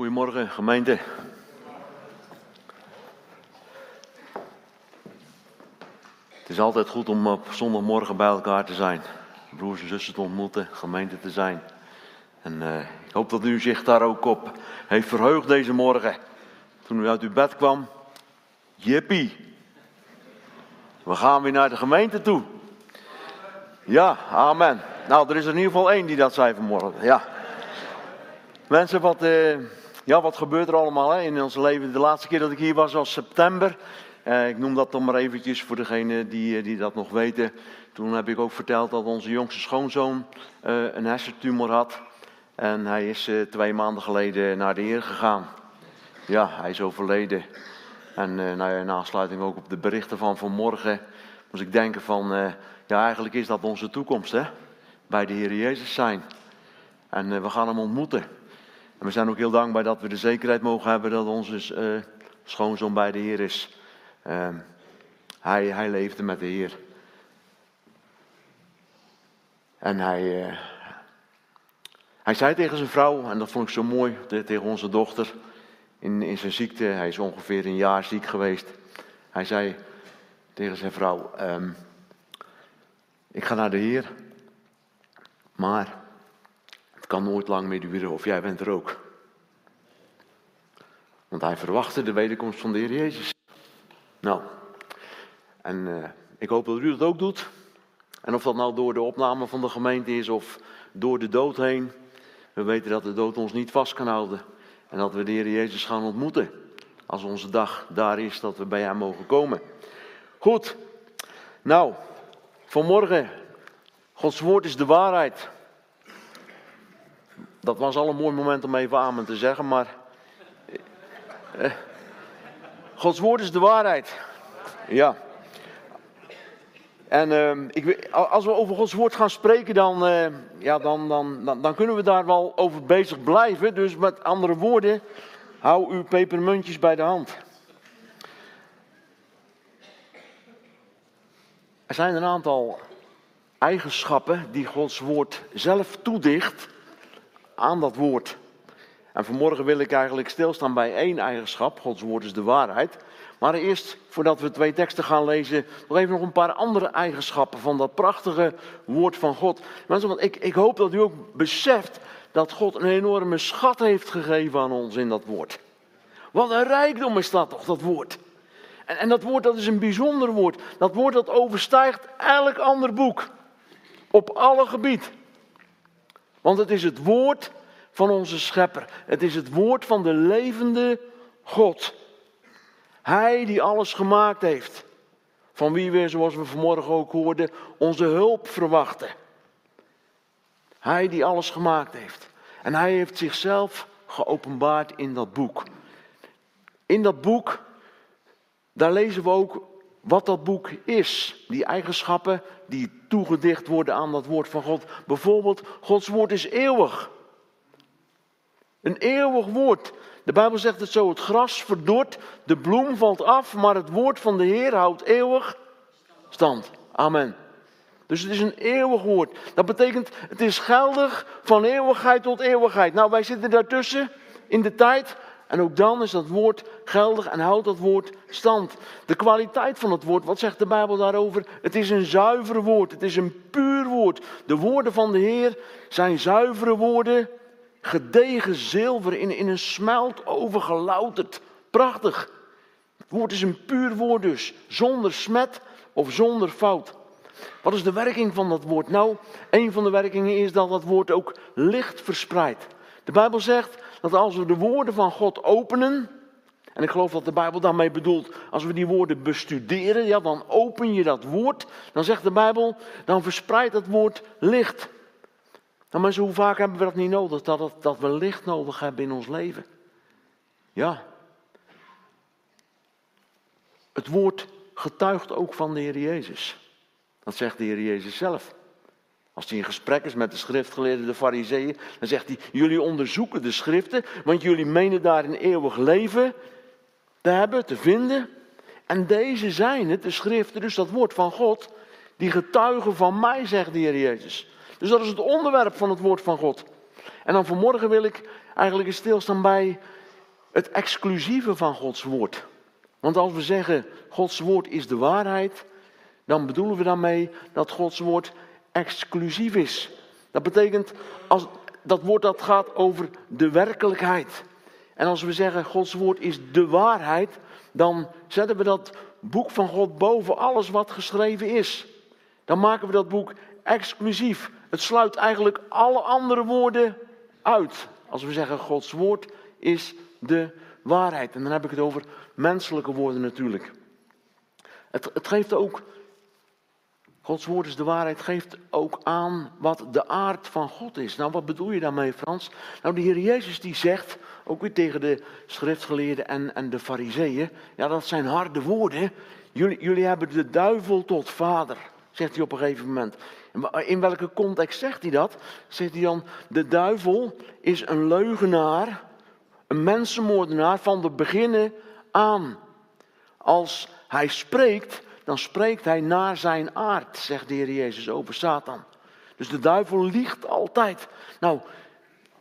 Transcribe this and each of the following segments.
Goedemorgen, gemeente. Het is altijd goed om op zondagmorgen bij elkaar te zijn. Broers en zussen te ontmoeten, gemeente te zijn. En uh, ik hoop dat u zich daar ook op heeft verheugd deze morgen. Toen u uit uw bed kwam. Jippie. We gaan weer naar de gemeente toe. Ja, amen. Nou, er is in ieder geval één die dat zei vanmorgen. Ja. Mensen, wat, uh, ja, wat gebeurt er allemaal hè, in ons leven? De laatste keer dat ik hier was was september. Uh, ik noem dat dan maar eventjes voor degenen die, die dat nog weten. Toen heb ik ook verteld dat onze jongste schoonzoon uh, een hersentumor had. En hij is twee maanden geleden naar de Heer gegaan. Ja, hij is overleden. En nou ja, in aansluiting ook op de berichten van vanmorgen moest ik denken van... ja, eigenlijk is dat onze toekomst, hè? Bij de Heer Jezus zijn. En we gaan hem ontmoeten. En we zijn ook heel dankbaar dat we de zekerheid mogen hebben dat onze uh, schoonzoon bij de Heer is. Uh, hij, hij leefde met de Heer. En hij, uh, hij zei tegen zijn vrouw, en dat vond ik zo mooi, tegen onze dochter, in, in zijn ziekte, hij is ongeveer een jaar ziek geweest. Hij zei tegen zijn vrouw, um, ik ga naar de Heer, maar kan nooit lang meer duren of jij bent er ook. Want hij verwachtte de wederkomst van de Heer Jezus. Nou, en uh, ik hoop dat u dat ook doet. En of dat nou door de opname van de gemeente is of door de dood heen. We weten dat de dood ons niet vast kan houden. En dat we de Heer Jezus gaan ontmoeten. Als onze dag daar is dat we bij hem mogen komen. Goed, nou, vanmorgen. Gods woord is de waarheid. Dat was al een mooi moment om even amen te zeggen, maar. Eh, Gods woord is de waarheid. Ja. En uh, ik, als we over Gods woord gaan spreken, dan, uh, ja, dan, dan, dan, dan, kunnen we daar wel over bezig blijven. Dus met andere woorden, hou uw pepermuntjes bij de hand. Er zijn een aantal eigenschappen die Gods woord zelf toedicht aan dat woord. En vanmorgen wil ik eigenlijk stilstaan bij één eigenschap. Gods woord is de waarheid. Maar eerst, voordat we twee teksten gaan lezen, nog even nog een paar andere eigenschappen van dat prachtige woord van God. Mensen, want ik, ik hoop dat u ook beseft dat God een enorme schat heeft gegeven aan ons in dat woord. Wat een rijkdom is dat toch, dat woord. En, en dat woord, dat is een bijzonder woord. Dat woord dat overstijgt elk ander boek. Op alle gebied. Want het is het woord van onze schepper. Het is het woord van de levende God. Hij die alles gemaakt heeft. Van wie we, zoals we vanmorgen ook hoorden, onze hulp verwachten. Hij die alles gemaakt heeft. En hij heeft zichzelf geopenbaard in dat boek. In dat boek, daar lezen we ook wat dat boek is. Die eigenschappen die toegedicht worden aan dat woord van God. Bijvoorbeeld, Gods woord is eeuwig. Een eeuwig woord. De Bijbel zegt het zo: het gras verdort, de bloem valt af, maar het woord van de Heer houdt eeuwig stand. Amen. Dus het is een eeuwig woord. Dat betekent, het is geldig van eeuwigheid tot eeuwigheid. Nou, wij zitten daartussen in de tijd. En ook dan is dat woord geldig en houdt dat woord stand. De kwaliteit van het woord, wat zegt de Bijbel daarover? Het is een zuiver woord, het is een puur woord. De woorden van de Heer zijn zuivere woorden, gedegen zilver, in, in een smelt overgelouterd. Prachtig. Het woord is een puur woord dus, zonder smet of zonder fout. Wat is de werking van dat woord? Nou, een van de werkingen is dat dat woord ook licht verspreidt. De Bijbel zegt dat als we de woorden van God openen, en ik geloof dat de Bijbel daarmee bedoelt, als we die woorden bestuderen, ja, dan open je dat woord, dan zegt de Bijbel, dan verspreidt dat woord licht. Nou mensen, hoe vaak hebben we dat niet nodig, dat, dat, we licht nodig hebben in ons leven? Ja. Het woord getuigt ook van de Heer Jezus. Dat zegt de Heer Jezus zelf. Als hij in gesprek is met de schriftgeleerden, de fariseeën, dan zegt hij, jullie onderzoeken de schriften, want jullie menen daar een eeuwig leven te hebben, te vinden. En deze zijn het, de schriften, dus dat woord van God, die getuigen van mij, zegt de Heer Jezus. Dus dat is het onderwerp van het woord van God. En dan vanmorgen wil ik eigenlijk eens stilstaan bij het exclusieve van Gods woord. Want als we zeggen Gods woord is de waarheid, dan bedoelen we daarmee dat Gods woord exclusief is. Dat betekent, als, dat woord dat gaat over de werkelijkheid. En als we zeggen Gods woord is de waarheid, dan zetten we dat boek van God boven alles wat geschreven is. Dan maken we dat boek exclusief. Het sluit eigenlijk alle andere woorden uit. Als we zeggen Gods woord is de waarheid. En dan heb ik het over menselijke woorden natuurlijk. Het, het geeft ook, Gods woord is de waarheid, geeft ook aan wat de aard van God is. Nou, wat bedoel je daarmee, Frans? Nou, de Heer Jezus die zegt, ook weer tegen de schriftgeleerden en, en de fariseeën, ja, dat zijn harde woorden. Jullie, jullie hebben de duivel tot vader, zegt hij op een gegeven moment. In welke context zegt hij dat? Zegt hij dan, de duivel is een leugenaar, een mensenmoordenaar van de beginnen aan. Als hij spreekt, dan spreekt hij naar zijn aard, zegt de Heer Jezus over Satan. Dus de duivel liegt altijd. Nou,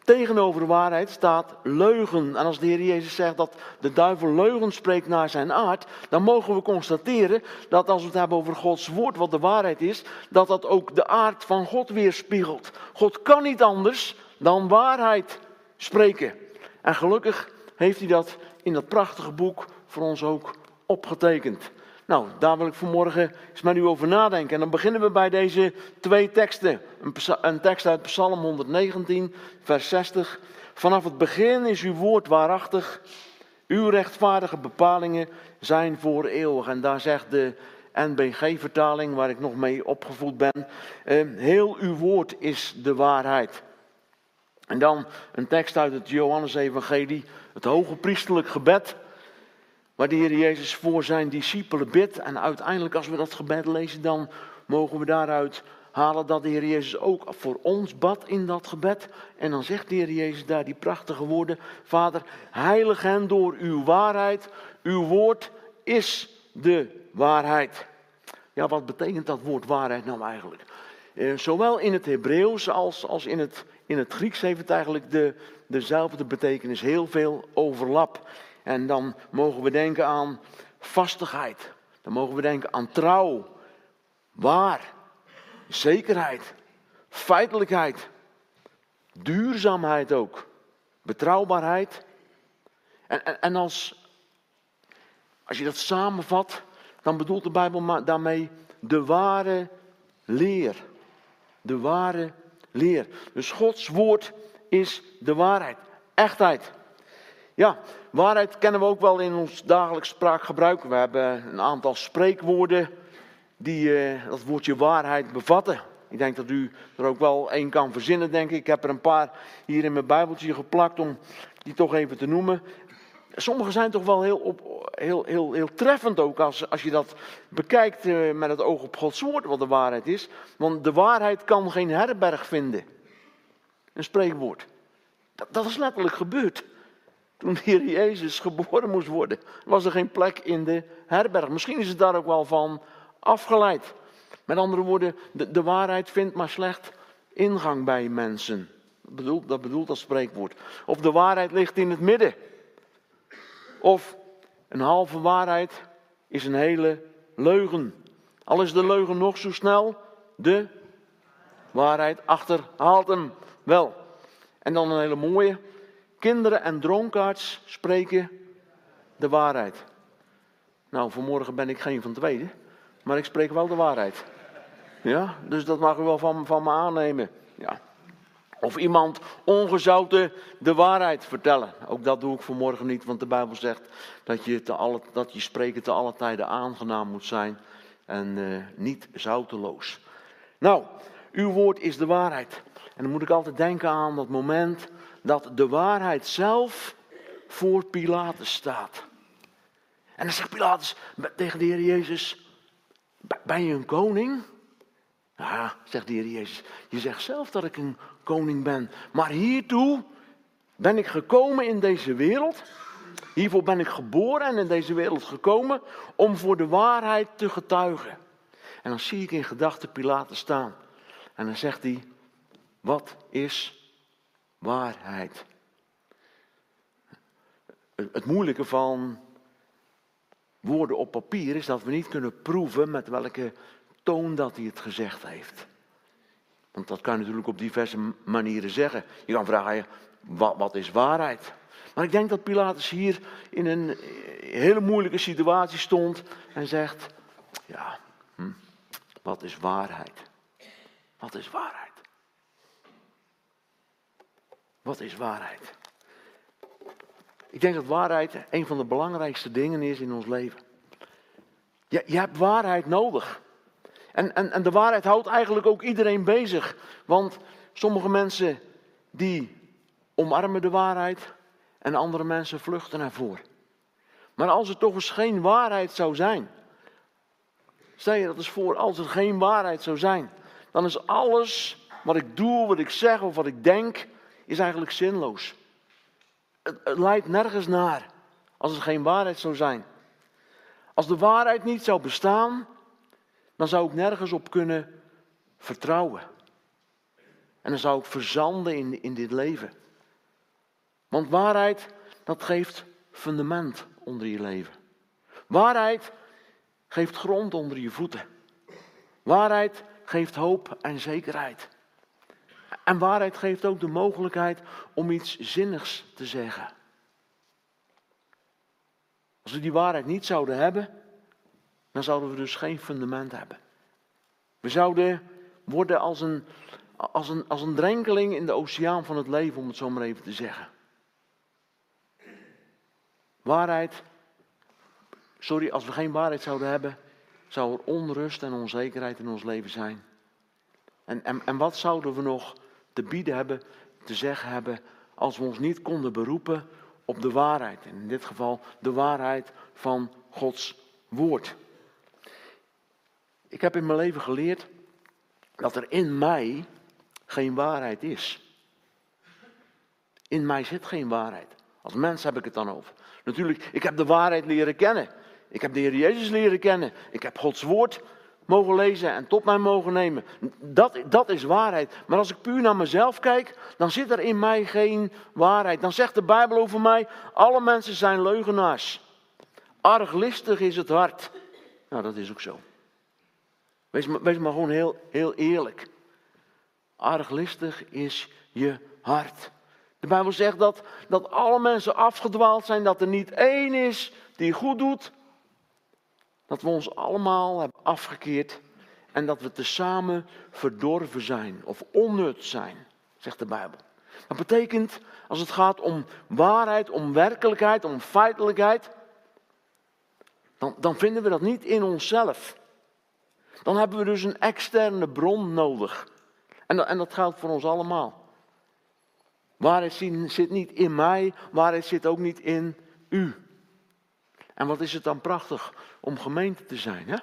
tegenover de waarheid staat leugen. En als de Heer Jezus zegt dat de duivel leugen spreekt naar zijn aard, dan mogen we constateren dat als we het hebben over Gods woord, wat de waarheid is, dat dat ook de aard van God weerspiegelt. God kan niet anders dan waarheid spreken. En gelukkig heeft hij dat in dat prachtige boek voor ons ook opgetekend. Nou, daar wil ik vanmorgen eens met u over nadenken. En dan beginnen we bij deze twee teksten. Een, tekst uit Psalm 119, vers 60. Vanaf het begin is uw woord waarachtig. Uw rechtvaardige bepalingen zijn voor eeuwig. En daar zegt de NBG-vertaling, waar ik nog mee opgevoed ben. Eh, heel uw woord is de waarheid. En dan een tekst uit het Johannes-evangelie, het hoge priesterlijk gebed waar de Heer Jezus voor zijn discipelen bidt. En uiteindelijk als we dat gebed lezen, dan mogen we daaruit halen dat de Heer Jezus ook voor ons bad in dat gebed. En dan zegt de Heer Jezus daar die prachtige woorden. Vader, heilig hen door uw waarheid. Uw woord is de waarheid. Ja, wat betekent dat woord waarheid nou eigenlijk? Eh, zowel in het Hebreeuws als, als in, het, in het Grieks heeft het eigenlijk de, dezelfde betekenis. Heel veel overlap. En dan mogen we denken aan vastigheid. Dan mogen we denken aan trouw, waar, zekerheid, feitelijkheid, duurzaamheid ook, betrouwbaarheid. En, en, als, als je dat samenvat, dan bedoelt de Bijbel daarmee de ware leer. De ware leer. Dus Gods woord is de waarheid, echtheid. Ja, waarheid kennen we ook wel in ons dagelijks spraakgebruik. We hebben een aantal spreekwoorden die uh, dat woordje waarheid bevatten. Ik denk dat u er ook wel één kan verzinnen, denk ik. Ik heb er een paar hier in mijn Bijbeltje geplakt om die toch even te noemen. Sommige zijn toch wel heel, op, heel, heel, heel treffend ook als, als je dat bekijkt uh, met het oog op Gods woord, wat de waarheid is. Want de waarheid kan geen herberg vinden. Een spreekwoord. Dat, dat is letterlijk gebeurd. Toen de Heer Jezus geboren moest worden, was er geen plek in de herberg. Misschien is het daar ook wel van afgeleid. Met andere woorden, de, de waarheid vindt maar slecht ingang bij mensen. Dat bedoelt, dat bedoelt spreekwoord. Of de waarheid ligt in het midden. Of een halve waarheid is een hele leugen. Al is de leugen nog zo snel, de waarheid achterhaalt hem wel. En dan een hele mooie. Kinderen en dronkaards spreken de waarheid. Nou, vanmorgen ben ik geen van tweede, maar ik spreek wel de waarheid. Ja, dus dat mag u wel van, van me aannemen. Ja. Of iemand ongezouten de waarheid vertellen. Ook dat doe ik vanmorgen niet, want de Bijbel zegt dat je, te alle, dat je spreken te alle tijden aangenaam moet zijn en uh, niet zouteloos. Nou, uw woord is de waarheid. En dan moet ik altijd denken aan dat moment dat de waarheid zelf voor Pilatus staat. En dan zegt Pilatus tegen de Heer Jezus: Ben je een koning? Ja, zegt de Heer Jezus, je zegt zelf dat ik een koning ben. Maar hiertoe ben ik gekomen in deze wereld. Hiervoor ben ik geboren en in deze wereld gekomen om voor de waarheid te getuigen. En dan zie ik in gedachten Pilatus staan. En dan zegt hij, wat is waarheid. Het moeilijke van woorden op papier is dat we niet kunnen proeven met welke toon dat hij het gezegd heeft. Want dat kan je natuurlijk op diverse manieren zeggen. Je kan vragen, wat, wat is waarheid? Maar ik denk dat Pilatus hier in een hele moeilijke situatie stond en zegt, ja, hm, wat is waarheid? Wat is waarheid? Wat is waarheid? Ik denk dat waarheid een van de belangrijkste dingen is in ons leven. Je, je hebt waarheid nodig. En, en, en de waarheid houdt eigenlijk ook iedereen bezig. Want sommige mensen die omarmen de waarheid en andere mensen vluchten ervoor. Maar als er toch eens geen waarheid zou zijn. Stel je dat eens voor, als er geen waarheid zou zijn. Dan is alles wat ik doe, wat ik zeg of wat ik denk, is eigenlijk zinloos. Het, het leidt nergens naar als er geen waarheid zou zijn. Als de waarheid niet zou bestaan, dan zou ik nergens op kunnen vertrouwen. En dan zou ik verzanden in, in dit leven. Want waarheid, dat geeft fundament onder je leven. Waarheid geeft grond onder je voeten. Waarheid geeft hoop en zekerheid. En waarheid geeft ook de mogelijkheid om iets zinnigs te zeggen. Als we die waarheid niet zouden hebben, dan zouden we dus geen fundament hebben. We zouden worden als een, als een, als een drenkeling in de oceaan van het leven, om het zo maar even te zeggen. Waarheid, sorry, als we geen waarheid zouden hebben, zou er onrust en onzekerheid in ons leven zijn. En, en, en wat zouden we nog te bieden hebben, te zeggen hebben, als we ons niet konden beroepen op de waarheid. In dit geval de waarheid van Gods woord. Ik heb in mijn leven geleerd dat er in mij geen waarheid is. In mij zit geen waarheid. Als mens heb ik het dan over. Natuurlijk, ik heb de waarheid leren kennen. Ik heb de Heer Jezus leren kennen. Ik heb Gods woord mogen lezen en tot mij mogen nemen. Dat, dat is waarheid. Maar als ik puur naar mezelf kijk, dan zit er in mij geen waarheid. Dan zegt de Bijbel over mij, alle mensen zijn leugenaars. Arglistig is het hart. Nou, dat is ook zo. Wees maar, wees maar gewoon heel, heel eerlijk. Arglistig is je hart. De Bijbel zegt dat, dat alle mensen afgedwaald zijn, dat er niet één is die goed doet, dat we ons allemaal hebben afgekeerd en dat we tezamen verdorven zijn of onnut zijn, zegt de Bijbel. Dat betekent, als het gaat om waarheid, om werkelijkheid, om feitelijkheid, dan, dan vinden we dat niet in onszelf. Dan hebben we dus een externe bron nodig. En, en dat geldt voor ons allemaal. Waarheid zit niet in mij, waarheid zit ook niet in u. En wat is het dan prachtig om gemeente te zijn, hè?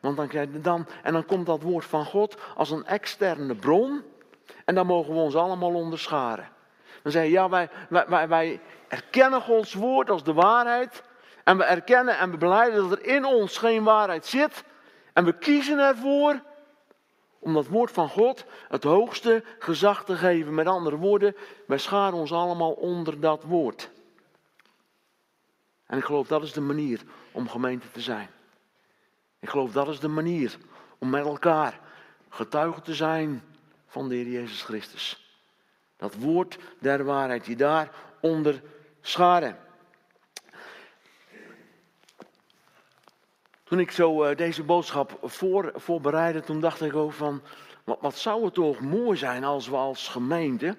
Want dan krijg je dan, en dan komt dat woord van God als een externe bron. En dan mogen we ons allemaal onderscharen. Dan zeg je, ja, wij, wij, wij erkennen Gods woord als de waarheid. En we erkennen en we beleiden dat er in ons geen waarheid zit. En we kiezen ervoor om dat woord van God het hoogste gezag te geven. Met andere woorden, wij scharen ons allemaal onder dat woord. En ik geloof dat is de manier om gemeente te zijn. Ik geloof dat is de manier om met elkaar getuigen te zijn van de Heer Jezus Christus. Dat woord der waarheid die daar onder scharen. Toen ik zo eh, deze boodschap voor, voorbereidde, toen dacht ik ook van, wat, wat zou het toch mooi zijn als we als gemeente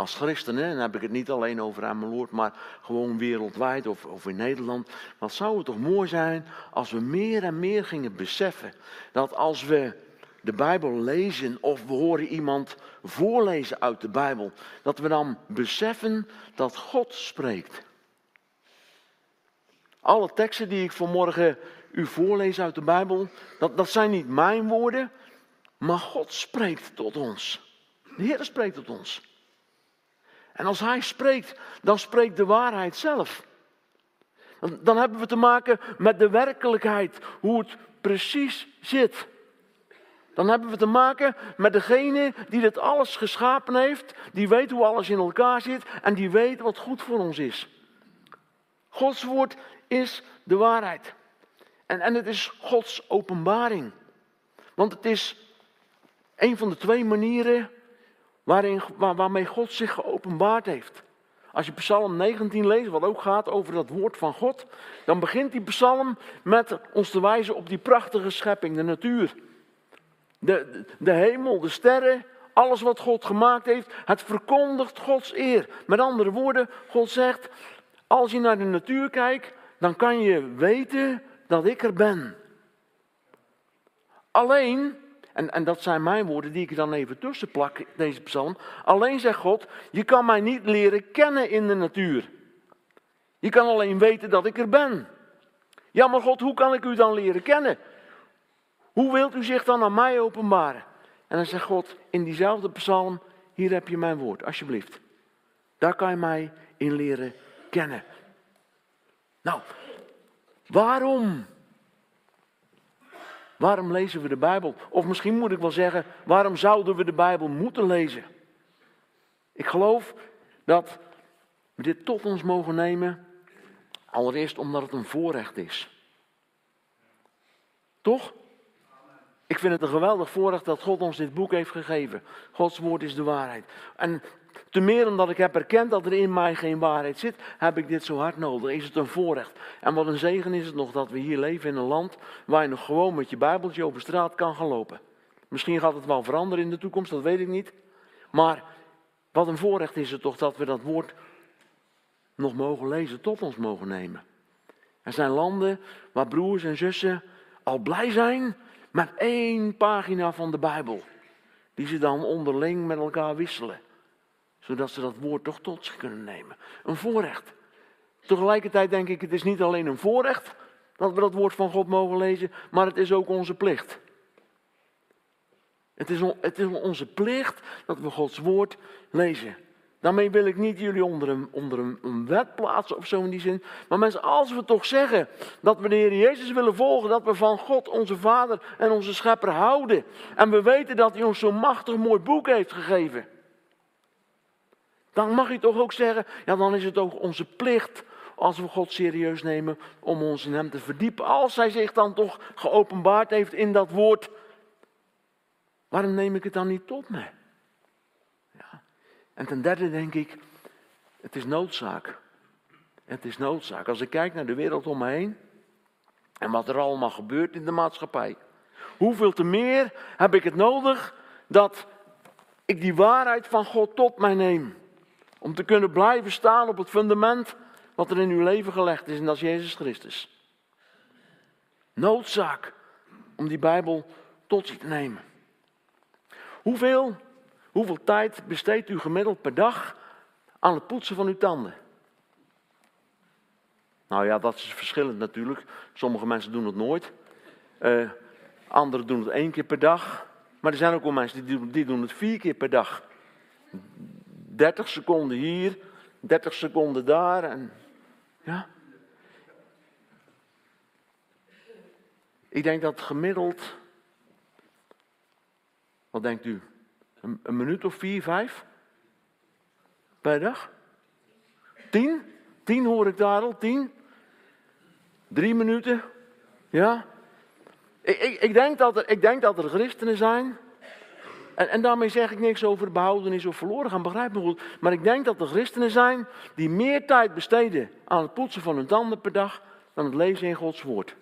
als christenen, dan heb ik het niet alleen over Ameloord, maar gewoon wereldwijd of, of in Nederland. Wat zou het toch mooi zijn als we meer en meer gingen beseffen dat als we de Bijbel lezen of we horen iemand voorlezen uit de Bijbel, dat we dan beseffen dat God spreekt. Alle teksten die ik vanmorgen u voorlees uit de Bijbel, dat, dat zijn niet mijn woorden, maar God spreekt tot ons. De Heer spreekt tot ons. En als hij spreekt, dan spreekt de waarheid zelf. Dan hebben we te maken met de werkelijkheid, hoe het precies zit. Dan hebben we te maken met degene die dit alles geschapen heeft, die weet hoe alles in elkaar zit en die weet wat goed voor ons is. Gods woord is de waarheid. En, en het is Gods openbaring. Want het is een van de twee manieren waarin, waar, waarmee God zich geopenbaard heeft. Als je Psalm 19 leest, wat ook gaat over dat woord van God, dan begint die psalm met ons te wijzen op die prachtige schepping, de natuur. De, de hemel, de sterren, alles wat God gemaakt heeft, het verkondigt Gods eer. Met andere woorden, God zegt, als je naar de natuur kijkt, dan kan je weten dat ik er ben. Alleen, en, en dat zijn mijn woorden die ik dan even tussen plak, deze psalm. Alleen zegt God, je kan mij niet leren kennen in de natuur. Je kan alleen weten dat ik er ben. Ja, maar God, hoe kan ik u dan leren kennen? Hoe wilt u zich dan aan mij openbaren? En dan zegt God in diezelfde psalm, hier heb je mijn woord, alsjeblieft. Daar kan je mij in leren kennen. Nou, waarom? Waarom lezen we de Bijbel? Of misschien moet ik wel zeggen, waarom zouden we de Bijbel moeten lezen? Ik geloof dat we dit tot ons mogen nemen, allereerst omdat het een voorrecht is. Toch? Ik vind het een geweldig voorrecht dat God ons dit boek heeft gegeven. Gods woord is de waarheid. En te meer omdat ik heb erkend dat er in mij geen waarheid zit, heb ik dit zo hard nodig. Is het een voorrecht. En wat een zegen is het nog dat we hier leven in een land waar je nog gewoon met je Bijbeltje over straat kan gaan lopen. Misschien gaat het wel veranderen in de toekomst, dat weet ik niet. Maar wat een voorrecht is het toch dat we dat woord nog mogen lezen, tot ons mogen nemen. Er zijn landen waar broers en zussen al blij zijn met één pagina van de Bijbel. Die ze dan onderling met elkaar wisselen. Zodat ze dat woord toch tot zich kunnen nemen. Een voorrecht. Tegelijkertijd denk ik, het is niet alleen een voorrecht dat we dat woord van God mogen lezen, maar het is ook onze plicht. Het is, het is onze plicht dat we Gods woord lezen. Daarmee wil ik niet jullie onder een, onder een, wet plaatsen of zo in die zin. Maar mensen, als we toch zeggen dat we de Heer Jezus willen volgen, dat we van God, onze Vader en onze Schepper houden. En we weten dat Hij ons zo'n machtig mooi boek heeft gegeven. Dan mag je toch ook zeggen, ja dan is het ook onze plicht als we God serieus nemen om ons in Hem te verdiepen. Als Hij zich dan toch geopenbaard heeft in dat woord, waarom neem ik het dan niet tot me? En ten derde denk ik, het is noodzaak. Het is noodzaak. Als ik kijk naar de wereld om me heen en wat er allemaal gebeurt in de maatschappij. Hoeveel te meer heb ik het nodig dat ik die waarheid van God tot mij neem. Om te kunnen blijven staan op het fundament wat er in uw leven gelegd is en dat is Jezus Christus. Noodzaak om die Bijbel tot zich te nemen. Hoeveel Hoeveel tijd besteedt u gemiddeld per dag aan het poetsen van uw tanden? Nou ja, dat is verschillend natuurlijk. Sommige mensen doen het nooit. Uh, anderen doen het één keer per dag. Maar er zijn ook wel mensen die die doen het vier keer per dag. 30 seconden hier, 30 seconden daar. En, ja. Ik denk dat gemiddeld. Wat denkt u? Een, minuut of vier, vijf? Per dag? Tien? Tien hoor ik daar al, tien? Drie minuten? Ja? Ik, ik, ik, denk, dat er, ik denk dat er christenen zijn. En, en daarmee zeg ik niks over behoudenis of verloren gaan, begrijp me goed. Maar ik denk dat er christenen zijn die meer tijd besteden aan het poetsen van hun tanden per dag dan het lezen in Gods woord.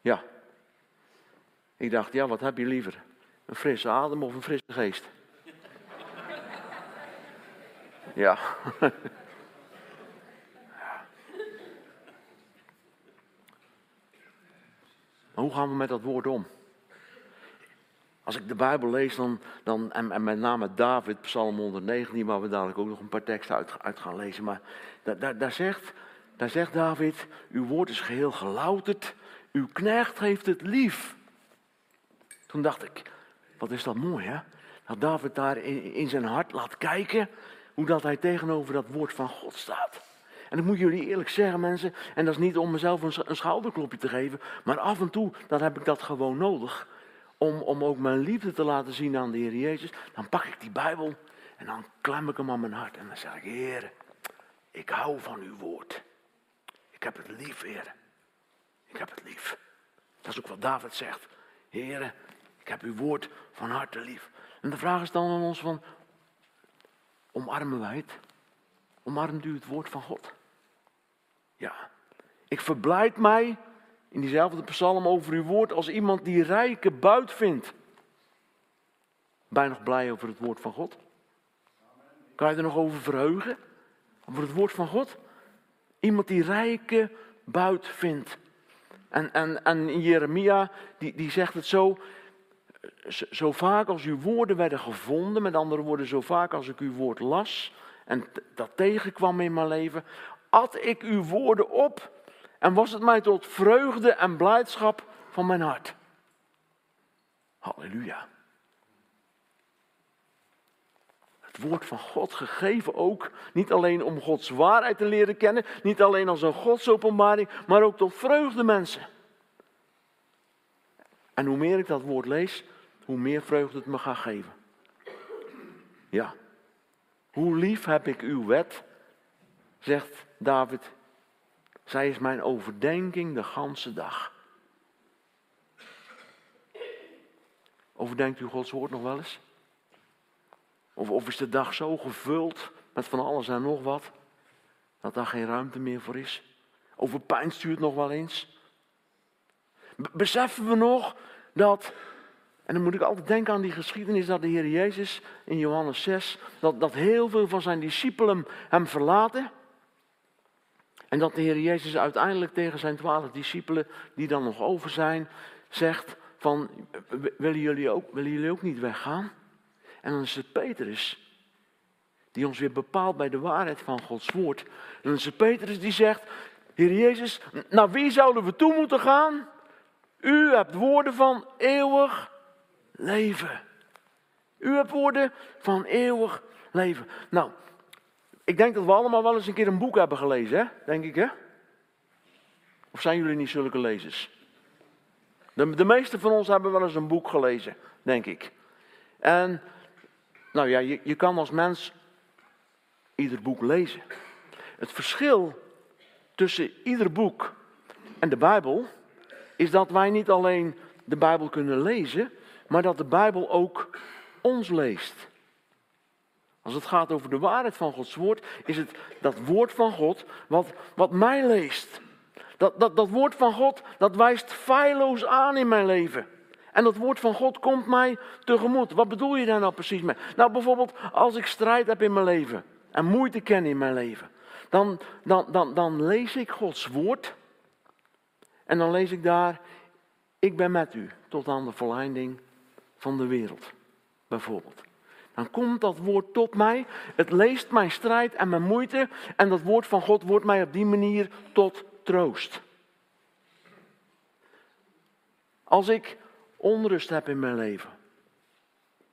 Ja. Ik dacht, ja, wat heb je liever? Een frisse adem of een frisse geest? Ja. Maar hoe gaan we met dat woord om? Als ik de Bijbel lees, dan, dan en, met name David, Psalm 119, waar we dadelijk ook nog een paar teksten uit, gaan lezen. Maar daar, zegt, daar zegt David, uw woord is geheel gelouterd, uw knecht heeft het lief. Toen dacht ik, wat is dat mooi, hè? Dat David daar in, in zijn hart laat kijken hoe dat hij tegenover dat woord van God staat. En ik moet jullie eerlijk zeggen, mensen, en dat is niet om mezelf een, een schouderklopje te geven, maar af en toe dan heb ik dat gewoon nodig om, om ook mijn liefde te laten zien aan de Heer Jezus, dan pak ik die Bijbel en dan klem ik hem aan mijn hart. En dan zeg ik, Heer, ik hou van uw woord. Ik heb het lief, Heer. Ik heb het lief. Dat is ook wat David zegt. Heer, ik heb uw woord van harte lief. En de vraag is dan aan ons van, omarmen wij het? Omarmt u het woord van God? Ja. Ik verblijd mij in diezelfde psalm over uw woord als iemand die rijke buit vindt. Ben je nog blij over het woord van God? Kan je er nog over verheugen? Over het woord van God? Iemand die rijke buit vindt. En, en, en Jeremia, die, die zegt het zo, zo vaak als uw woorden werden gevonden, met andere woorden, zo vaak als ik uw woord las en dat tegenkwam in mijn leven, at ik uw woorden op en was het mij tot vreugde en blijdschap van mijn hart. Halleluja. Het woord van God gegeven ook, niet alleen om Gods waarheid te leren kennen, niet alleen als een Godsopenbaring, maar ook tot vreugde mensen. En hoe meer ik dat woord lees, hoe meer vreugde het me gaat geven. Ja. Hoe lief heb ik uw wet, zegt David. Zij is mijn overdenking de ganse dag. Overdenkt u Gods woord nog wel eens? Of, is de dag zo gevuld met van alles en nog wat, dat daar geen ruimte meer voor is? Overpijnst u het nog wel eens? Beseffen we nog dat, en dan moet ik altijd denken aan die geschiedenis dat de Heer Jezus in Johannes 6, dat, dat heel veel van zijn discipelen hem verlaten. En dat de Heer Jezus uiteindelijk tegen zijn twaalf discipelen, die dan nog over zijn, zegt van, willen jullie ook, willen jullie ook niet weggaan? En dan is het Petrus, die ons weer bepaalt bij de waarheid van Gods woord. En dan is het Petrus die zegt, Heer Jezus, naar wie zouden we toe moeten gaan? U hebt woorden van eeuwig leven. U hebt woorden van eeuwig leven. Nou, ik denk dat we allemaal wel eens een keer een boek hebben gelezen, hè? Denk ik, hè? Of zijn jullie niet zulke lezers? De, de meeste van ons hebben wel eens een boek gelezen, denk ik. En, nou ja, je, je kan als mens ieder boek lezen. Het verschil tussen ieder boek en de Bijbel is dat wij niet alleen de Bijbel kunnen lezen, maar dat de Bijbel ook ons leest. Als het gaat over de waarheid van Gods woord, is het dat woord van God wat, wat mij leest. Dat, dat, dat woord van God, dat wijst feilloos aan in mijn leven. En dat woord van God komt mij tegemoet. Wat bedoel je daar nou precies mee? Nou, bijvoorbeeld als ik strijd heb in mijn leven en moeite ken in mijn leven, dan, dan, dan, dan lees ik Gods woord en dan lees ik daar, ik ben met u tot aan de volleinding van de wereld, bijvoorbeeld. Dan komt dat woord tot mij, het leest mijn strijd en mijn moeite en dat woord van God wordt mij op die manier tot troost. Als ik onrust heb in mijn leven,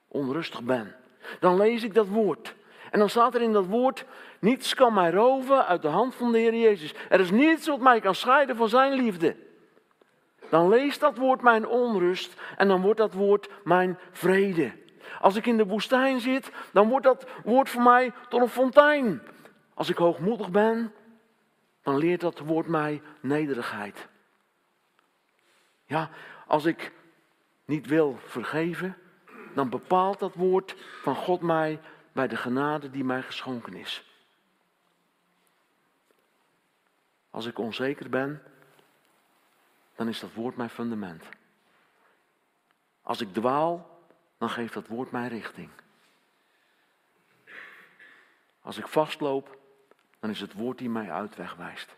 onrustig ben, dan lees ik dat woord. En dan staat er in dat woord, niets kan mij roven uit de hand van de Heer Jezus. Er is niets wat mij kan scheiden van zijn liefde. Dan leest dat woord mijn onrust en dan wordt dat woord mijn vrede. Als ik in de woestijn zit, dan wordt dat woord voor mij tot een fontein. Als ik hoogmoedig ben, dan leert dat woord mij nederigheid. Ja, als ik niet wil vergeven, dan bepaalt dat woord van God mij bij de genade die mij geschonken is. Als ik onzeker ben, dan is dat woord mijn fundament. Als ik dwaal, dan geeft dat woord mij richting. Als ik vastloop, dan is het woord die mij uitweg wijst.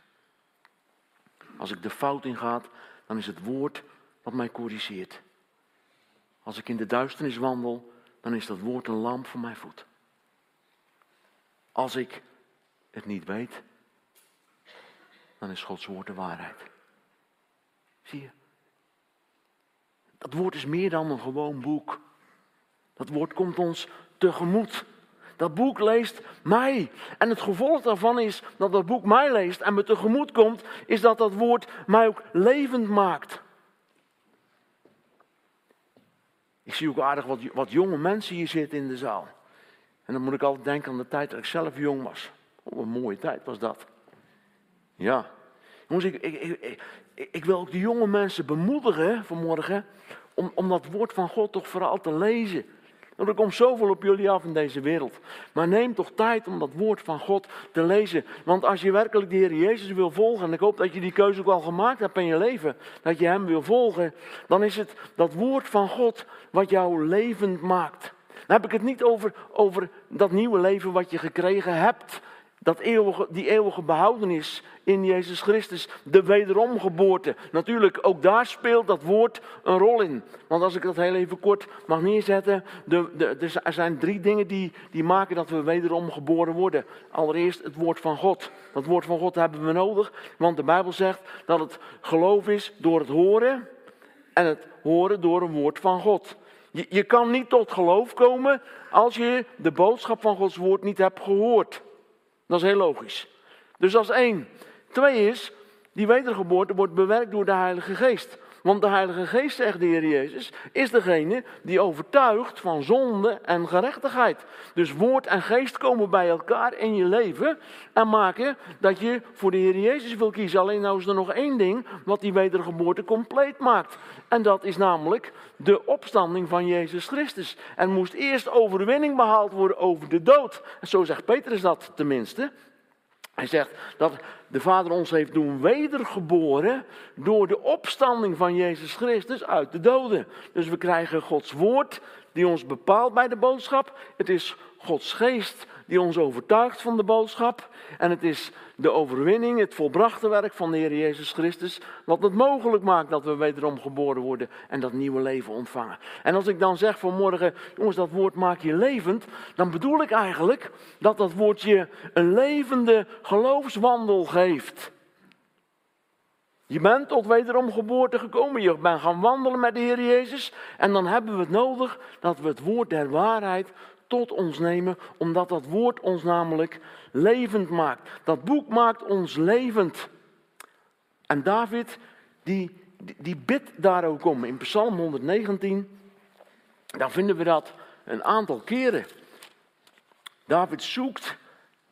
Als ik de fout ingaat, dan is het woord wat mij corrigeert. Als ik in de duisternis wandel, dan is dat woord een lamp voor mijn voet. Als ik het niet weet, dan is Gods woord de waarheid. Zie je? Dat woord is meer dan een gewoon boek. Dat woord komt ons tegemoet. Dat boek leest mij. En het gevolg daarvan is dat dat boek mij leest en me tegemoet komt, is dat dat woord mij ook levend maakt. Ik zie ook aardig wat, wat jonge mensen hier zitten in de zaal. En dan moet ik altijd denken aan de tijd dat ik zelf jong was. Oh, een mooie tijd was dat. Ja. Jongens, ik, ik, ik, ik wil ook de jonge mensen bemoedigen vanmorgen om, om dat woord van God toch vooral te lezen. Want er komt zoveel op jullie af in deze wereld. Maar neem toch tijd om dat woord van God te lezen. Want als je werkelijk de Heer Jezus wil volgen, en ik hoop dat je die keuze ook al gemaakt hebt in je leven, dat je Hem wil volgen, dan is het dat woord van God wat jou levend maakt. Dan heb ik het niet over, over dat nieuwe leven wat je gekregen hebt. Dat eeuwige, die eeuwige behoudenis in Jezus Christus, de wederomgeboorte. Natuurlijk, ook daar speelt dat woord een rol in. Want als ik dat heel even kort mag neerzetten, de, de, er zijn drie dingen die, die maken dat we wederom geboren worden. Allereerst het woord van God. Dat woord van God hebben we nodig, want de Bijbel zegt dat het geloof is door het horen en het horen door een woord van God. Je, je kan niet tot geloof komen als je de boodschap van Gods woord niet hebt gehoord. Dat is heel logisch. Dus is één. Twee is, die wedergeboorte wordt bewerkt door de Heilige Geest. Want de Heilige Geest, zegt de Heer Jezus, is degene die overtuigt van zonde en gerechtigheid. Dus woord en geest komen bij elkaar in je leven en maken dat je voor de Heer Jezus wil kiezen. Alleen nou is er nog één ding wat die wedergeboorte compleet maakt. En dat is namelijk de opstanding van Jezus Christus. Er moest eerst overwinning behaald worden over de dood. En zo zegt Petrus dat tenminste. Hij zegt dat de Vader ons heeft doen wedergeboren door de opstanding van Jezus Christus uit de doden. Dus we krijgen Gods woord die ons bepaalt bij de boodschap. Het is Gods geest die ons overtuigt van de boodschap. En het is de overwinning, het volbrachte werk van de Heer Jezus Christus, wat het mogelijk maakt dat we wederom geboren worden en dat nieuwe leven ontvangen. En als ik dan zeg vanmorgen, jongens, dat woord maak je levend, dan bedoel ik eigenlijk dat dat woord je een levende geloofswandel geeft. Je bent tot wederom geboorte gekomen, je bent gaan wandelen met de Heer Jezus en dan hebben we het nodig dat we het woord der waarheid tot ons nemen, omdat dat woord ons namelijk levend maakt. Dat boek maakt ons levend. En David, die, die, bidt daar ook om. In Psalm 119, dan vinden we dat een aantal keren. David zoekt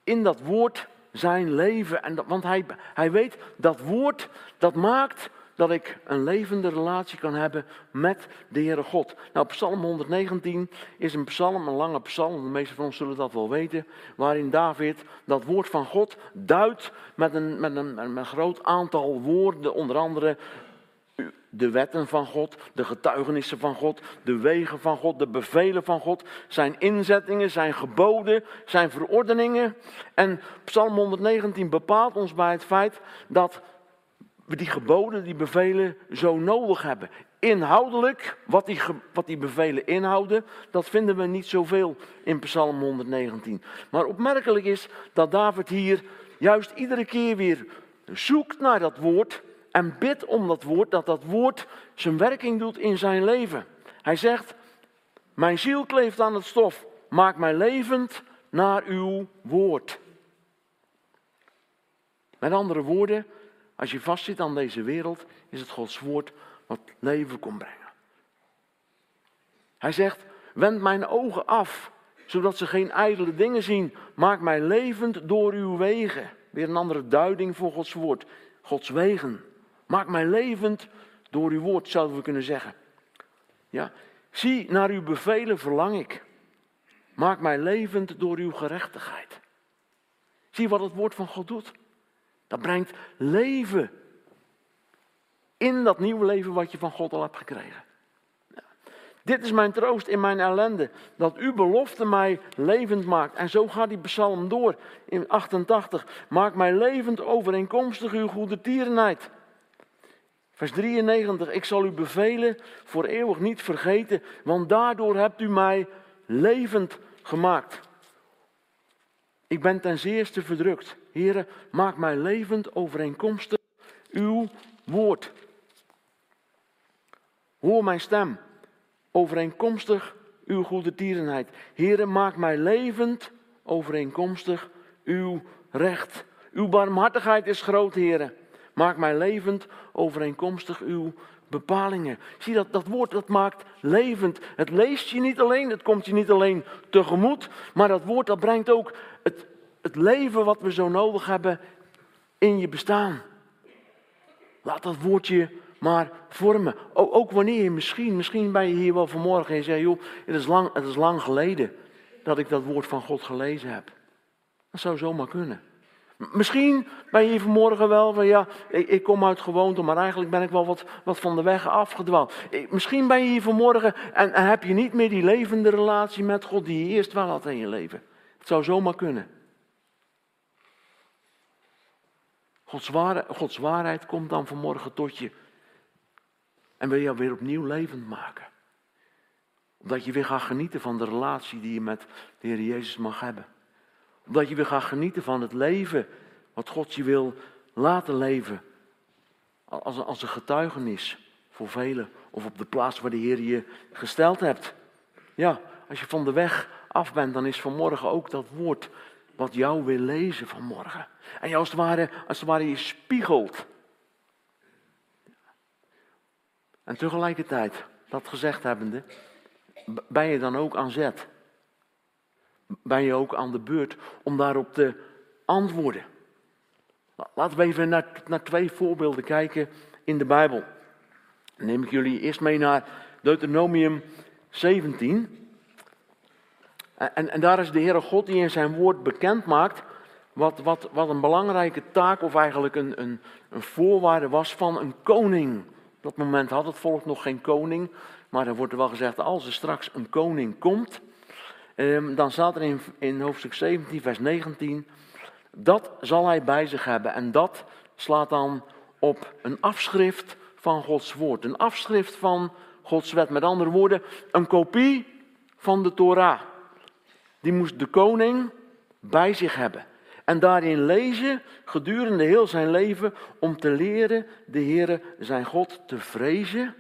in dat woord zijn leven. En want hij, hij weet dat woord, dat maakt dat ik een levende relatie kan hebben met de Heere God. Nou, Psalm 119 is een psalm, een lange psalm, de meeste van ons zullen dat wel weten, waarin David dat woord van God duidt met een, met een, met een groot aantal woorden, onder andere de wetten van God, de getuigenissen van God, de wegen van God, de bevelen van God, zijn inzettingen, zijn geboden, zijn verordeningen. En Psalm 119 bepaalt ons bij het feit dat die geboden, die bevelen zo nodig hebben. Inhoudelijk, wat die, wat die bevelen inhouden, dat vinden we niet zoveel in Psalm 119. Maar opmerkelijk is dat David hier juist iedere keer weer zoekt naar dat woord en bidt om dat woord, dat dat woord zijn werking doet in zijn leven. Hij zegt, mijn ziel kleeft aan het stof, maak mij levend naar uw woord. Met andere woorden, als je vastzit aan deze wereld, is het Gods woord wat leven kon brengen. Hij zegt, wend mijn ogen af, zodat ze geen ijdele dingen zien. Maak mij levend door uw wegen. Weer een andere duiding voor Gods woord. Gods wegen. Maak mij levend door uw woord, zouden we kunnen zeggen. Ja, zie naar uw bevelen verlang ik. Maak mij levend door uw gerechtigheid. Zie wat het woord van God doet. Dat brengt leven in dat nieuwe leven wat je van God al hebt gekregen. Dit is mijn troost in mijn ellende, dat uw belofte mij levend maakt. En zo gaat die psalm door in 88. Maak mij levend overeenkomstig uw goede tierenheid. Vers 93, ik zal u bevelen voor eeuwig niet vergeten, want daardoor hebt u mij levend gemaakt. Ik ben ten zeerste verdrukt. Heren, maak mij levend overeenkomstig uw woord. Hoor mijn stem, overeenkomstig uw goede tierenheid. Heren, maak mij levend overeenkomstig uw recht. Uw barmhartigheid is groot, heren. Maak mij levend overeenkomstig uw bepalingen. Zie dat, dat woord dat maakt levend. Het leest je niet alleen, het komt je niet alleen tegemoet, maar dat woord dat brengt ook het, het leven wat we zo nodig hebben in je bestaan. Laat dat woordje maar vormen. Ook, ook wanneer je misschien, misschien ben je hier wel vanmorgen en je zegt, joh, het is, lang, het is lang geleden dat ik dat woord van God gelezen heb. Dat zou zomaar kunnen. Misschien ben je hier vanmorgen wel van ja, ik, kom uit gewoonte, maar eigenlijk ben ik wel wat, wat van de weg afgedwaald. Misschien ben je hier vanmorgen en, en heb je niet meer die levende relatie met God die je eerst wel had in je leven. Het zou zomaar kunnen. Gods, Gods waarheid komt dan vanmorgen tot je. En wil je weer opnieuw levend maken. Omdat je weer gaat genieten van de relatie die je met de Heer Jezus mag hebben. Omdat je weer gaat genieten van het leven wat God je wil laten leven. Als, als een getuigenis voor velen. Of op de plaats waar de Heer je gesteld hebt. Ja, als je van de weg af bent, dan is vanmorgen ook dat woord wat jou wil lezen vanmorgen. En je als het ware, als het ware je spiegelt. En tegelijkertijd, dat gezegd hebbende, ben je dan ook aan zet. Ben je ook aan de beurt om daarop te antwoorden. Laten we even naar, naar twee voorbeelden kijken in de Bijbel. Dan neem ik jullie eerst mee naar Deuteronomium 17. En, en daar is de Heere God die in zijn woord bekend maakt wat, wat, wat een belangrijke taak of eigenlijk een, een, een voorwaarde was van een koning. Op dat moment had het volk nog geen koning, maar er wordt wel gezegd, als er straks een koning komt, eh, dan staat er in, in hoofdstuk 17, vers 19, dat zal hij bij zich hebben. En dat slaat dan op een afschrift van Gods woord, een afschrift van Gods wet. Met andere woorden, een kopie van de Torah. Die moest de koning bij zich hebben. En daarin lezen gedurende heel zijn leven om te leren de Heere zijn God te vrezen.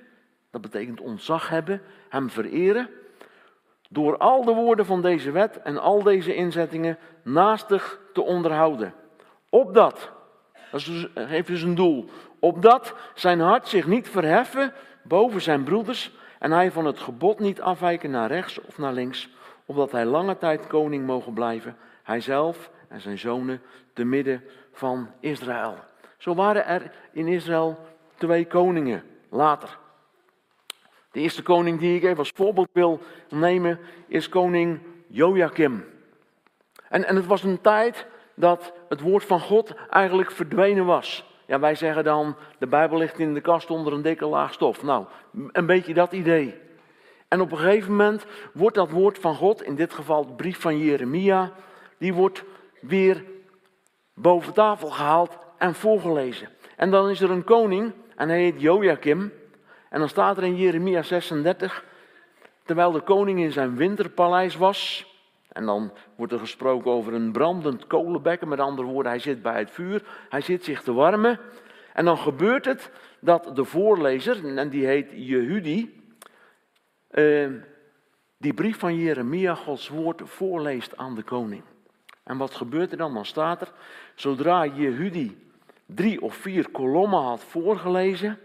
Dat betekent ontzag hebben, hem vereren. Door al de woorden van deze wet en al deze inzettingen naastig te onderhouden. Opdat, dat dus, heeft dus een doel, opdat zijn hart zich niet verheffen boven zijn broeders en hij van het gebod niet afwijken naar rechts of naar links, opdat hij lange tijd koning mogen blijven, hij zelf en zijn zonen te midden van Israël. Zo waren er in Israël twee koningen later. De eerste koning die ik even als voorbeeld wil nemen is koning Joachim. En, en het was een tijd dat het woord van God eigenlijk verdwenen was. Ja, wij zeggen dan, de Bijbel ligt in de kast onder een dikke laag stof. Nou, een beetje dat idee. En op een gegeven moment wordt dat woord van God, in dit geval de brief van Jeremia, die wordt weer boven tafel gehaald en voorgelezen. En dan is er een koning en hij heet Joachim. En dan staat er in Jeremia 36, terwijl de koning in zijn winterpaleis was. En dan wordt er gesproken over een brandend kolenbekken. Met andere woorden, hij zit bij het vuur, hij zit zich te warmen. En dan gebeurt het dat de voorlezer, en die heet Jehudi, eh, die brief van Jeremia, Gods woord, voorleest aan de koning. En wat gebeurt er dan? Dan staat er, zodra Jehudi drie of vier kolommen had voorgelezen,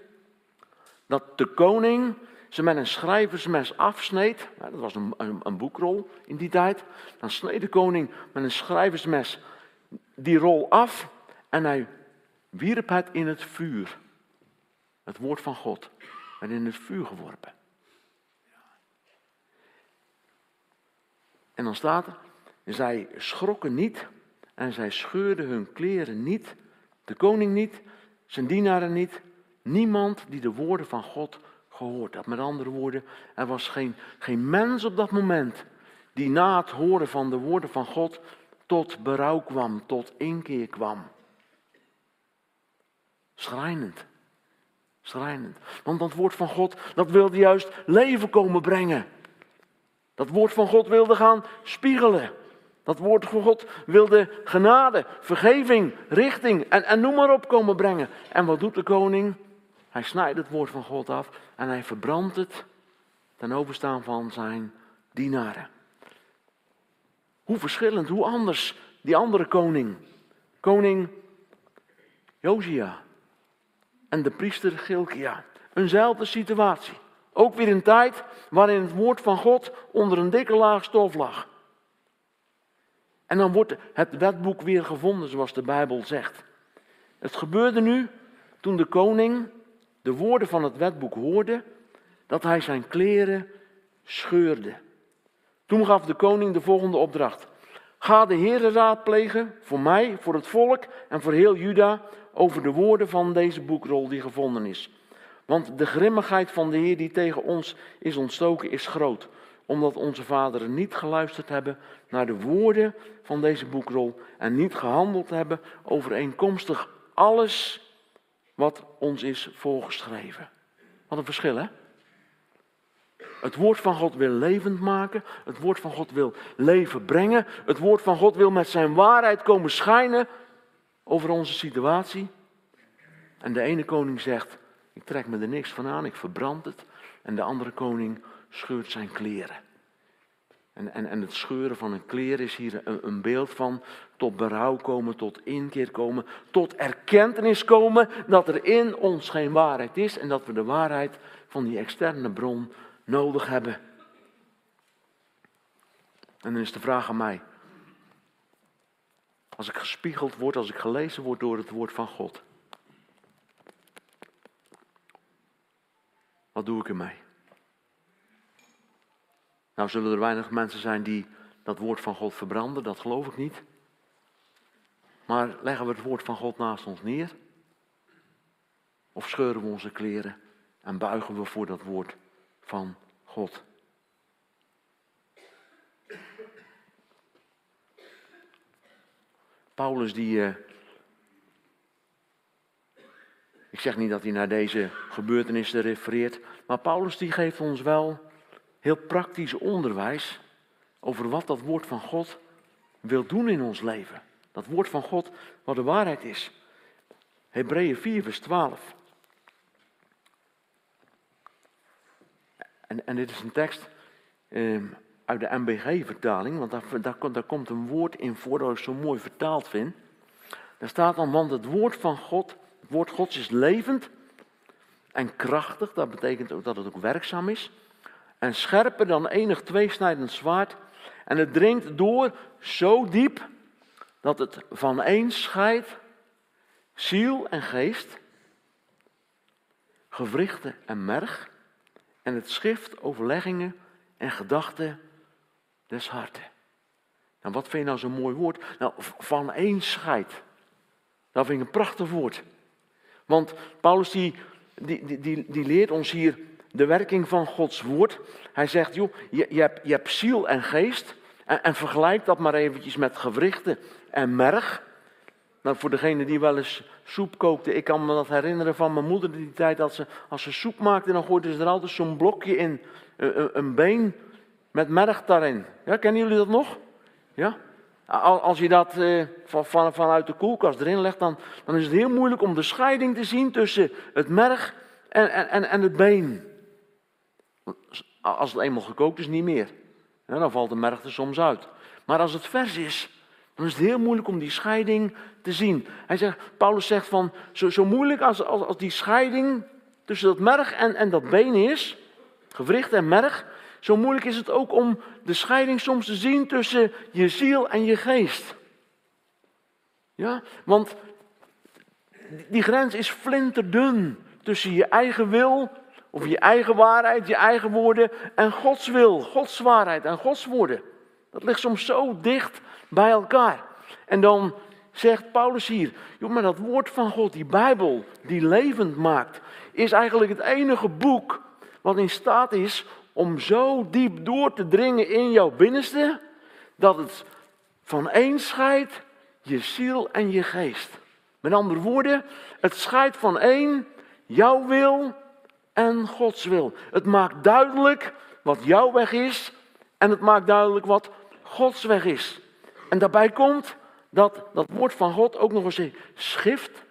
dat de koning ze met een schrijversmes afsneed. Dat was een, een, een, boekrol in die tijd. Dan sneed de koning met een schrijversmes die rol af en hij wierp het in het vuur. Het woord van God werd in het vuur geworpen. En dan staat er, zij schrokken niet en zij scheurden hun kleren niet, de koning niet, zijn dienaren niet, niemand die de woorden van God gehoord had. Met andere woorden, er was geen, geen mens op dat moment die na het horen van de woorden van God tot berouw kwam, tot inkeer kwam. Schrijnend. Schrijnend. Want dat woord van God, dat wilde juist leven komen brengen. Dat woord van God wilde gaan spiegelen. Dat woord van God wilde genade, vergeving, richting en, en noem maar op komen brengen. En wat doet de koning? Hij snijdt het woord van God af en hij verbrandt het ten overstaan van zijn dienaren. Hoe verschillend, hoe anders die andere koning. Koning Josia en de priester Gilkia. eenzelfde situatie. Ook weer een tijd waarin het woord van God onder een dikke laag stof lag. En dan wordt het wetboek weer gevonden, zoals de Bijbel zegt. Het gebeurde nu toen de koning de woorden van het wetboek hoorde, dat hij zijn kleren scheurde. Toen gaf de koning de volgende opdracht. Ga de Heere raadplegen voor mij, voor het volk en voor heel Juda over de woorden van deze boekrol die gevonden is. Want de grimmigheid van de Heer die tegen ons is ontstoken is groot, omdat onze vaderen niet geluisterd hebben naar de woorden van deze boekrol en niet gehandeld hebben overeenkomstig alles wat ons is voorgeschreven. Wat een verschil, hè? Het woord van God wil levend maken. Het woord van God wil leven brengen. Het woord van God wil met zijn waarheid komen schijnen over onze situatie. En de ene koning zegt: Ik trek me er niks van aan, ik verbrand het. En de andere koning scheurt zijn kleren. En, en, en het scheuren van een kleer is hier een, een beeld van tot berouw komen, tot inkeer komen, tot erkentenis komen dat er in ons geen waarheid is en dat we de waarheid van die externe bron nodig hebben. En dan is de vraag aan mij, als ik gespiegeld word, als ik gelezen word door het woord van God, wat doe ik ermee? Nou zullen er weinig mensen zijn die dat woord van God verbranden, dat geloof ik niet. Maar leggen we het woord van God naast ons neer? Of scheuren we onze kleren en buigen we voor dat woord van God? Paulus die. Uh, ik zeg niet dat hij naar deze gebeurtenissen refereert, maar Paulus die geeft ons wel heel praktisch onderwijs over wat dat woord van God wil doen in ons leven. Dat woord van God, wat de waarheid is. Hebreeën 4, vers 12. En, en dit is een tekst eh, uit de MBG-vertaling, want daar, daar, daar komt een woord in voor dat ik zo mooi vertaald vind. Daar staat dan, want het woord van God, het woord Gods is levend en krachtig. Dat betekent ook dat het ook werkzaam is en scherper dan enig tweesnijdend zwaard. En het dringt door zo diep dat het van een scheidt ziel en geest, gewrichten en merg, en het schrift overleggingen en gedachten des harten. Nou, wat vind je nou zo'n mooi woord? Nou, van één scheid. Dat vind ik een prachtig woord. Want Paulus die, die, die, die leert ons hier de werking van Gods woord. Hij zegt, joh, je, je, hebt, je ziel en geest. En, en vergelijk dat maar eventjes met gewrichten en merg. Nou, voor degene die wel eens soep kookte, ik kan me dat herinneren van mijn moeder die tijd dat ze, als ze soep maakte, dan gooide ze er altijd zo'n blokje in, een, een, been met merg daarin. Ja, kennen jullie dat nog? Ja? Als je dat eh, van, van, vanuit de koelkast erin legt, dan, dan is het heel moeilijk om de scheiding te zien tussen het merg en, en, en het been. Als het eenmaal gekookt is, niet meer. dan valt de merg er soms uit. Maar als het vers is, dan is het heel moeilijk om die scheiding te zien. Hij zegt, Paulus zegt van, zo, zo moeilijk als, als, als die scheiding tussen dat merg en, en dat been is, gewricht en merg, zo moeilijk is het ook om de scheiding soms te zien tussen je ziel en je geest. Ja, want die grens is flinterdun tussen je eigen wil of je eigen waarheid, je eigen woorden en Gods wil, Gods waarheid en Gods woorden. Dat ligt soms zo dicht bij elkaar. En dan zegt Paulus hier, joh, maar dat woord van God, die Bijbel, die levend maakt, is eigenlijk het enige boek wat in staat is om zo diep door te dringen in jouw binnenste, dat het van één scheidt je ziel en je geest. Met andere woorden, het scheidt van één jouw wil en Gods wil. Het maakt duidelijk wat jouw weg is en het maakt duidelijk wat Gods weg is. En daarbij komt dat dat woord van God ook nog eens een schrift.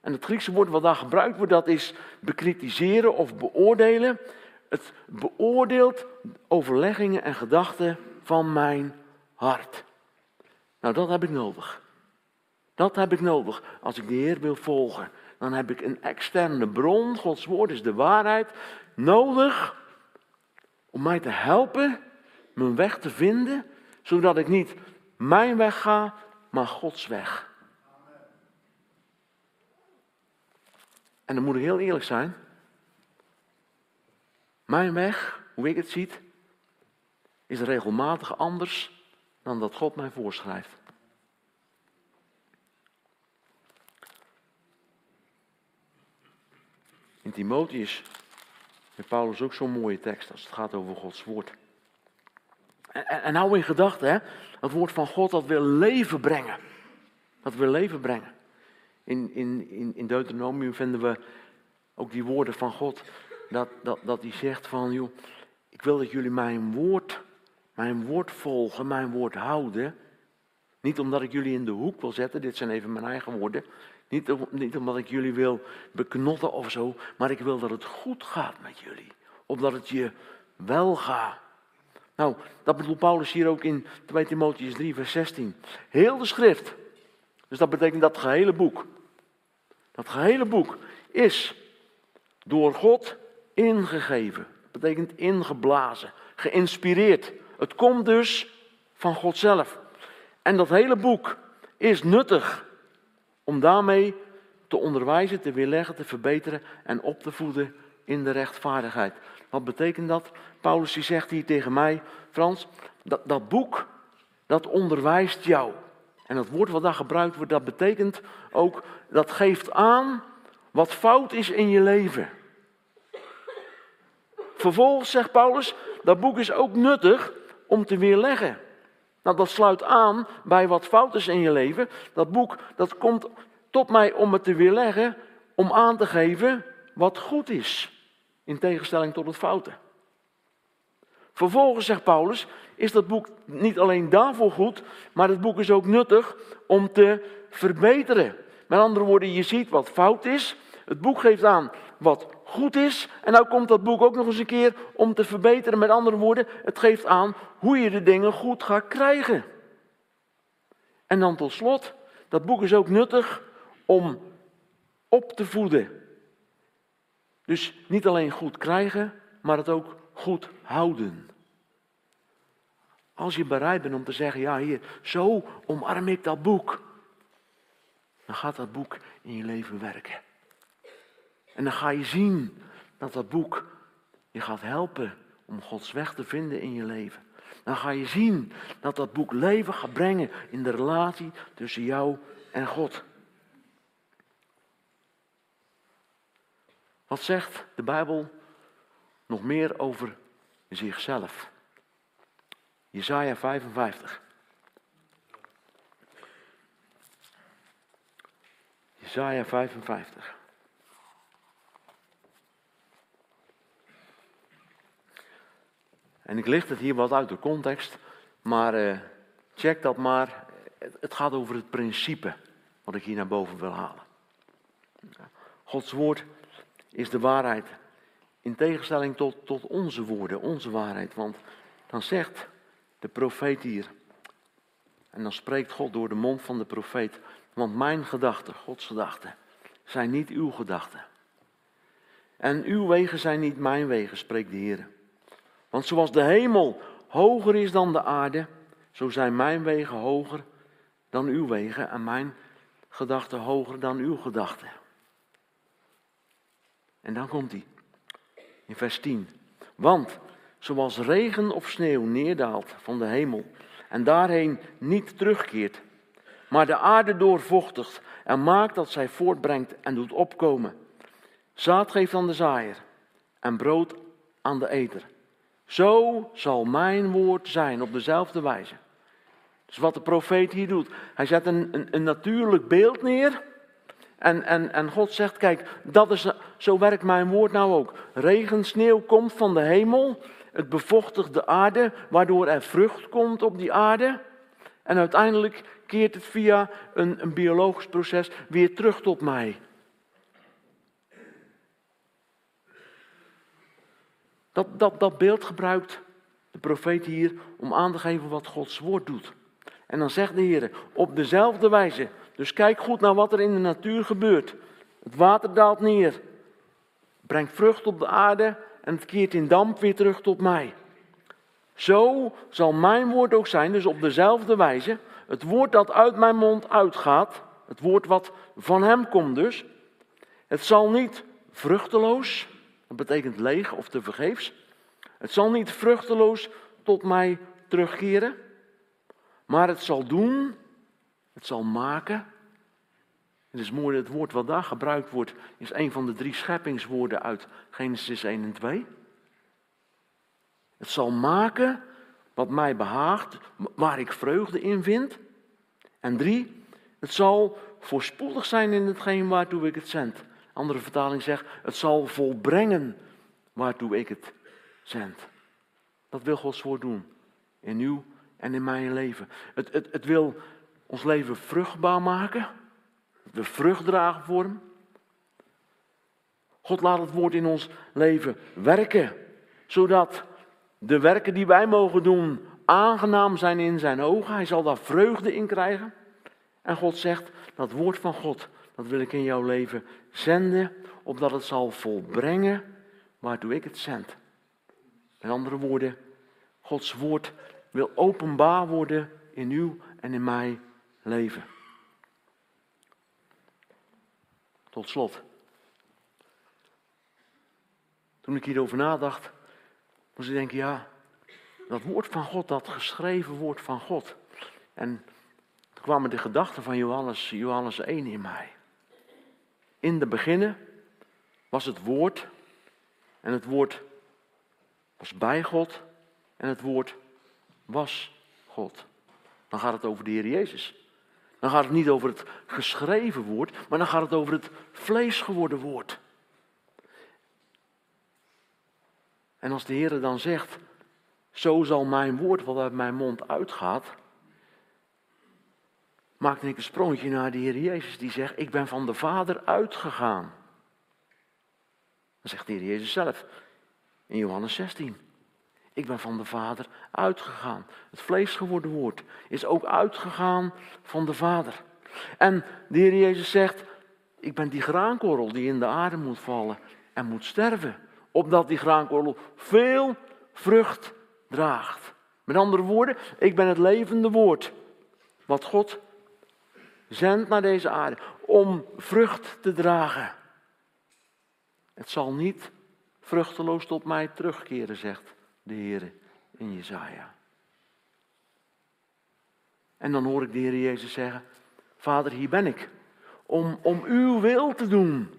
En het Griekse woord wat daar gebruikt wordt, dat is bekritiseren of beoordelen. Het beoordeelt overleggingen en gedachten van mijn hart. Nou, dat heb ik nodig. Dat heb ik nodig als ik de Heer wil volgen. Dan heb ik een externe bron, Gods woord is de waarheid, nodig om mij te helpen mijn weg te vinden, zodat ik niet mijn weg ga, maar Gods weg. En dan moet ik heel eerlijk zijn. Mijn weg, hoe ik het ziet, is regelmatig anders dan dat God mij voorschrijft. In Timotheus heeft Paulus ook zo'n mooie tekst als het gaat over Gods woord. En, hou in gedachten, het woord van God dat wil leven brengen. Dat wil leven brengen. In, in, in, in Deuteronomium vinden we ook die woorden van God. Dat, dat, dat hij zegt van, joh, ik wil dat jullie mijn woord, mijn woord volgen, mijn woord houden. Niet omdat ik jullie in de hoek wil zetten, dit zijn even mijn eigen woorden. Niet, niet omdat ik jullie wil beknotten of zo, maar ik wil dat het goed gaat met jullie. Omdat het je wel gaat. Nou, dat bedoelt Paulus hier ook in 2 Timotheus 3, vers 16. Heel de schrift. Dus dat betekent dat gehele boek. Dat gehele boek is door God ingegeven. Dat betekent ingeblazen, geïnspireerd. Het komt dus van God zelf. En dat hele boek is nuttig om daarmee te onderwijzen, te weerleggen, te verbeteren en op te voeden in de rechtvaardigheid. Wat betekent dat? Paulus die zegt hier tegen mij, Frans, dat, dat boek, dat onderwijst jou. En dat woord wat daar gebruikt wordt, dat betekent ook, dat geeft aan wat fout is in je leven. Vervolgens zegt Paulus, dat boek is ook nuttig om te weerleggen. Nou, dat sluit aan bij wat fout is in je leven. Dat boek, dat komt tot mij om het te weerleggen, om aan te geven wat goed is. In tegenstelling tot het foute. Vervolgens zegt Paulus, is dat boek niet alleen daarvoor goed, maar het boek is ook nuttig om te verbeteren. Met andere woorden, je ziet wat fout is. Het boek geeft aan wat goed is. En nou komt dat boek ook nog eens een keer om te verbeteren. Met andere woorden, het geeft aan hoe je de dingen goed gaat krijgen. En dan tot slot, dat boek is ook nuttig om op te voeden. Dus niet alleen goed krijgen, maar het ook goed houden. Als je bereid bent om te zeggen, ja hier, zo omarm ik dat boek. Dan gaat dat boek in je leven werken. En dan ga je zien dat dat boek je gaat helpen om Gods weg te vinden in je leven. Dan ga je zien dat dat boek leven gaat brengen in de relatie tussen jou en God. Wat zegt de Bijbel nog meer over zichzelf? Jesaja 55. Jesaja 55. En ik licht het hier wat uit de context, maar uh, check dat maar. Het gaat over het principe wat ik hier naar boven wil halen. Gods woord is de waarheid. In tegenstelling tot, tot onze woorden, onze waarheid. Want dan zegt de profeet hier, en dan spreekt God door de mond van de profeet, want mijn gedachten, Gods gedachten, zijn niet uw gedachten. En uw wegen zijn niet mijn wegen, spreekt de Heer. Want zoals de hemel hoger is dan de aarde, zo zijn mijn wegen hoger dan uw wegen en mijn gedachten hoger dan uw gedachten. En dan komt hij. In vers 10. Want zoals regen of sneeuw neerdaalt van de hemel en daarheen niet terugkeert, maar de aarde doorvochtigt en maakt dat zij voortbrengt en doet opkomen. Zaad geeft aan de zaaier en brood aan de eter. Zo zal mijn woord zijn op dezelfde wijze. Dus wat de profeet hier doet. Hij zet een, een, een natuurlijk beeld neer. En, en, en God zegt, kijk, dat is, zo werkt mijn woord nou ook. Regen, sneeuw komt van de hemel. Het bevochtigt de aarde, waardoor er vrucht komt op die aarde. En uiteindelijk keert het via een, een biologisch proces weer terug tot mij. Dat, dat, dat beeld gebruikt de profeet hier om aan te geven wat Gods woord doet. En dan zegt de Heer, op dezelfde wijze, Dus kijk goed naar wat er in de natuur gebeurt. Het water daalt neer, brengt vrucht op de aarde en het keert in damp weer terug tot mij. Zo zal mijn woord ook zijn, dus op dezelfde wijze. Het woord dat uit mijn mond uitgaat, het woord wat van hem komt dus. Het zal niet vruchteloos, dat betekent leeg of te vergeefs. Het zal niet vruchteloos tot mij terugkeren, maar het zal doen, het zal maken. Het is mooi, het woord wat daar gebruikt wordt, is een van de drie scheppingswoorden uit Genesis 1 en 2. Het zal maken wat mij behaagt, waar ik vreugde in vind. En drie, het zal voorspoedig zijn in hetgeen waartoe ik het zend. Andere vertaling zegt, het zal volbrengen waartoe ik het zend. Dat wil Gods woord doen. In uw en in mijn leven. Het, het, het wil ons leven vruchtbaar maken. We vrucht dragen voor hem. God laat het woord in ons leven werken. Zodat de werken die wij mogen doen aangenaam zijn in zijn ogen. Hij zal daar vreugde in krijgen. En God zegt, dat woord van God, dat wil ik in jouw leven zenden, opdat het zal volbrengen waartoe ik het zend. Met andere woorden, Gods woord wil openbaar worden in uw en in mijn leven. Tot slot. Toen ik hierover nadacht, moest ik denken, ja, dat woord van God, dat geschreven woord van God. En toen kwamen de gedachten van Johannes, Johannes 1 in mij. In de beginnen was het woord en het woord was bij God en het woord was God. Dan gaat het over de Heer Jezus. Dan gaat het niet over het geschreven woord, maar dan gaat het over het vlees geworden woord. En als de Heer dan zegt, zo zal mijn woord wat uit mijn mond uitgaat, maakte ik een sprongetje naar de Heer Jezus die zegt, ik ben van de Vader uitgegaan. Dan zegt de Heer Jezus zelf in Johannes 16. Ik ben van de Vader uitgegaan. Het vlees geworden woord is ook uitgegaan van de Vader. En de Heer Jezus zegt, ik ben die graankorrel die in de aarde moet vallen en moet sterven. Opdat die graankorrel veel vrucht draagt. Met andere woorden, ik ben het levende woord. Wat God zendt naar deze aarde om vrucht te dragen. Het zal niet vruchteloos tot mij terugkeren, zegt de Heer in Jezaja. En dan hoor ik de Heer Jezus zeggen, Vader, hier ben ik, om, om uw wil te doen.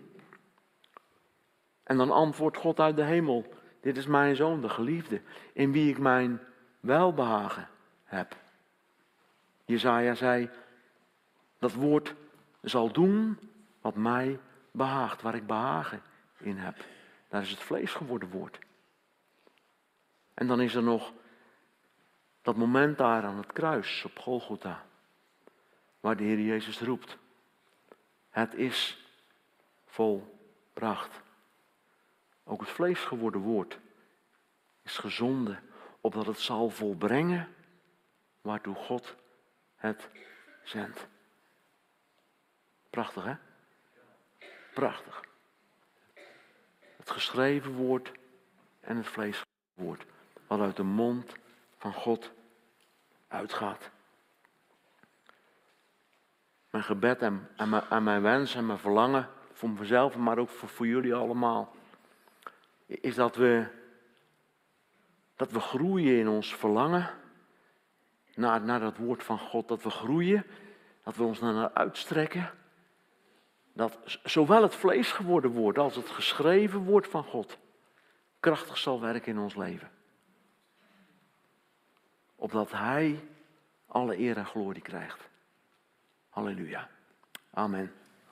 En dan antwoordt God uit de hemel, dit is mijn zoon, de geliefde, in wie ik mijn welbehagen heb. Jezaja zei, dat woord zal doen wat mij behaagt, waar ik behagen in heb. Daar is het vlees geworden woord. En dan is er nog dat moment daar aan het kruis op Golgotha, waar de Heer Jezus roept. Het is volbracht. Ook het vlees geworden woord is gezonden, opdat het zal volbrengen waartoe God het zendt. Prachtig, hè? Prachtig. Het geschreven woord en het vleeswoord wat uit de mond van God uitgaat. Mijn gebed en, en, mijn, en mijn wens en mijn verlangen voor mezelf, maar ook voor, voor jullie allemaal, is dat we, dat we groeien in ons verlangen naar, naar dat woord van God. Dat we groeien, dat we ons naar uitstrekken. Dat zowel het vlees geworden woord als het geschreven woord van God krachtig zal werken in ons leven opdat Hij alle eer en glorie krijgt. Halleluja. Amen.